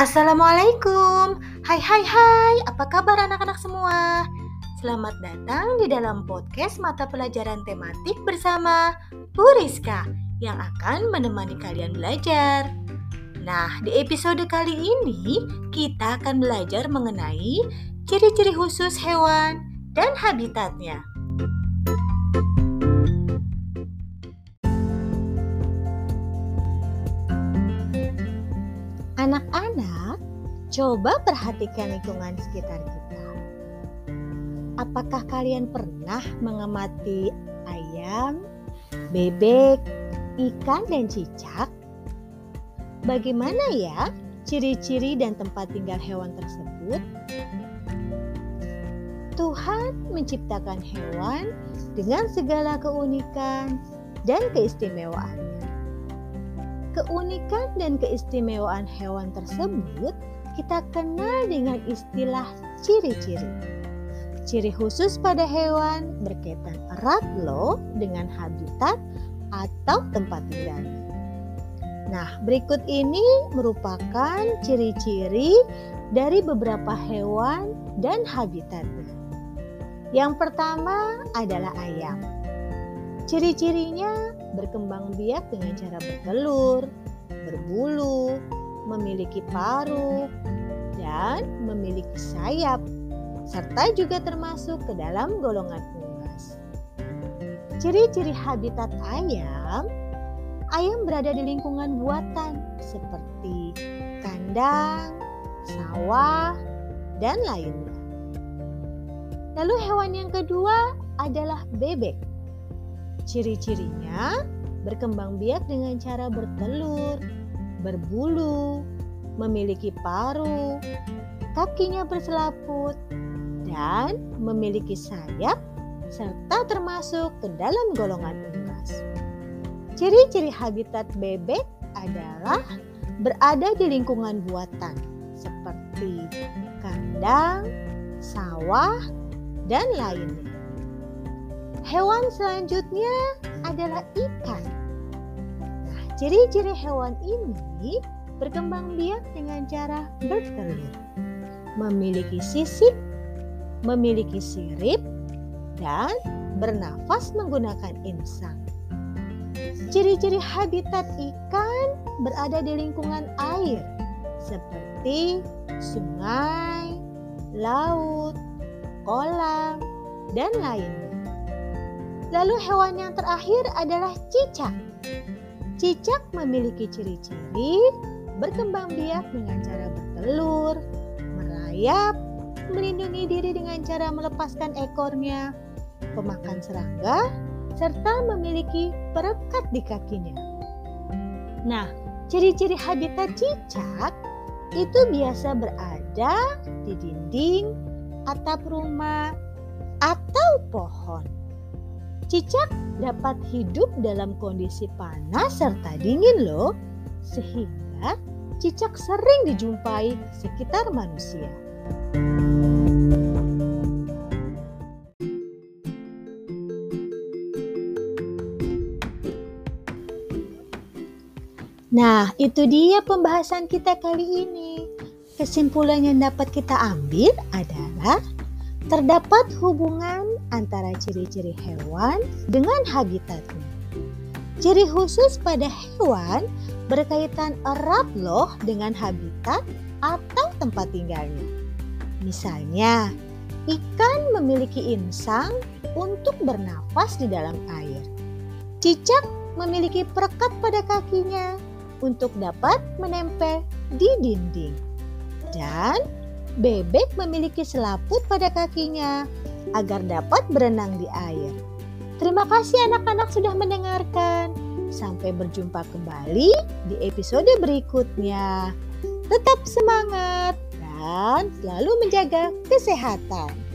Assalamualaikum. Hai hai hai, apa kabar anak-anak semua? Selamat datang di dalam podcast mata pelajaran tematik bersama Bu Rizka yang akan menemani kalian belajar. Nah, di episode kali ini kita akan belajar mengenai ciri-ciri khusus hewan dan habitatnya. Anak-anak, coba perhatikan lingkungan sekitar kita. Apakah kalian pernah mengamati ayam, bebek, ikan, dan cicak? Bagaimana ya ciri-ciri dan tempat tinggal hewan tersebut? Tuhan menciptakan hewan dengan segala keunikan dan keistimewaan. Keunikan dan keistimewaan hewan tersebut kita kenal dengan istilah ciri-ciri. Ciri khusus pada hewan berkaitan erat loh dengan habitat atau tempat tinggalnya. Nah, berikut ini merupakan ciri-ciri dari beberapa hewan dan habitatnya. Yang pertama adalah ayam. Ciri-cirinya berkembang biak dengan cara bertelur, berbulu, memiliki paruh, dan memiliki sayap, serta juga termasuk ke dalam golongan unggas. Ciri-ciri habitat ayam, ayam berada di lingkungan buatan seperti kandang, sawah, dan lainnya. Lalu hewan yang kedua adalah bebek. Ciri-cirinya berkembang biak dengan cara bertelur, berbulu, memiliki paruh, kakinya berselaput, dan memiliki sayap serta termasuk ke dalam golongan unggas. Ciri-ciri habitat bebek adalah berada di lingkungan buatan seperti kandang, sawah, dan lainnya. Hewan selanjutnya adalah ikan. Nah, ciri-ciri hewan ini berkembang biak dengan cara bertelur, memiliki sisik, memiliki sirip, dan bernafas menggunakan insang. Ciri-ciri habitat ikan berada di lingkungan air seperti sungai, laut, kolam, dan lainnya. Lalu hewan yang terakhir adalah cicak. Cicak memiliki ciri-ciri berkembang biak dengan cara bertelur, merayap, melindungi diri dengan cara melepaskan ekornya, pemakan serangga, serta memiliki perekat di kakinya. Nah, ciri-ciri habitat cicak itu biasa berada di dinding, atap rumah, atau pohon. Cicak dapat hidup dalam kondisi panas serta dingin loh, sehingga cicak sering dijumpai sekitar manusia. Nah, itu dia pembahasan kita kali ini. Kesimpulan yang dapat kita ambil adalah terdapat hubungan antara ciri-ciri hewan dengan habitatnya. Ciri khusus pada hewan berkaitan erat loh dengan habitat atau tempat tinggalnya. Misalnya, ikan memiliki insang untuk bernafas di dalam air. Cicak memiliki perekat pada kakinya untuk dapat menempel di dinding. Dan Bebek memiliki selaput pada kakinya agar dapat berenang di air. Terima kasih anak-anak sudah mendengarkan. Sampai berjumpa kembali di episode berikutnya. Tetap semangat dan selalu menjaga kesehatan.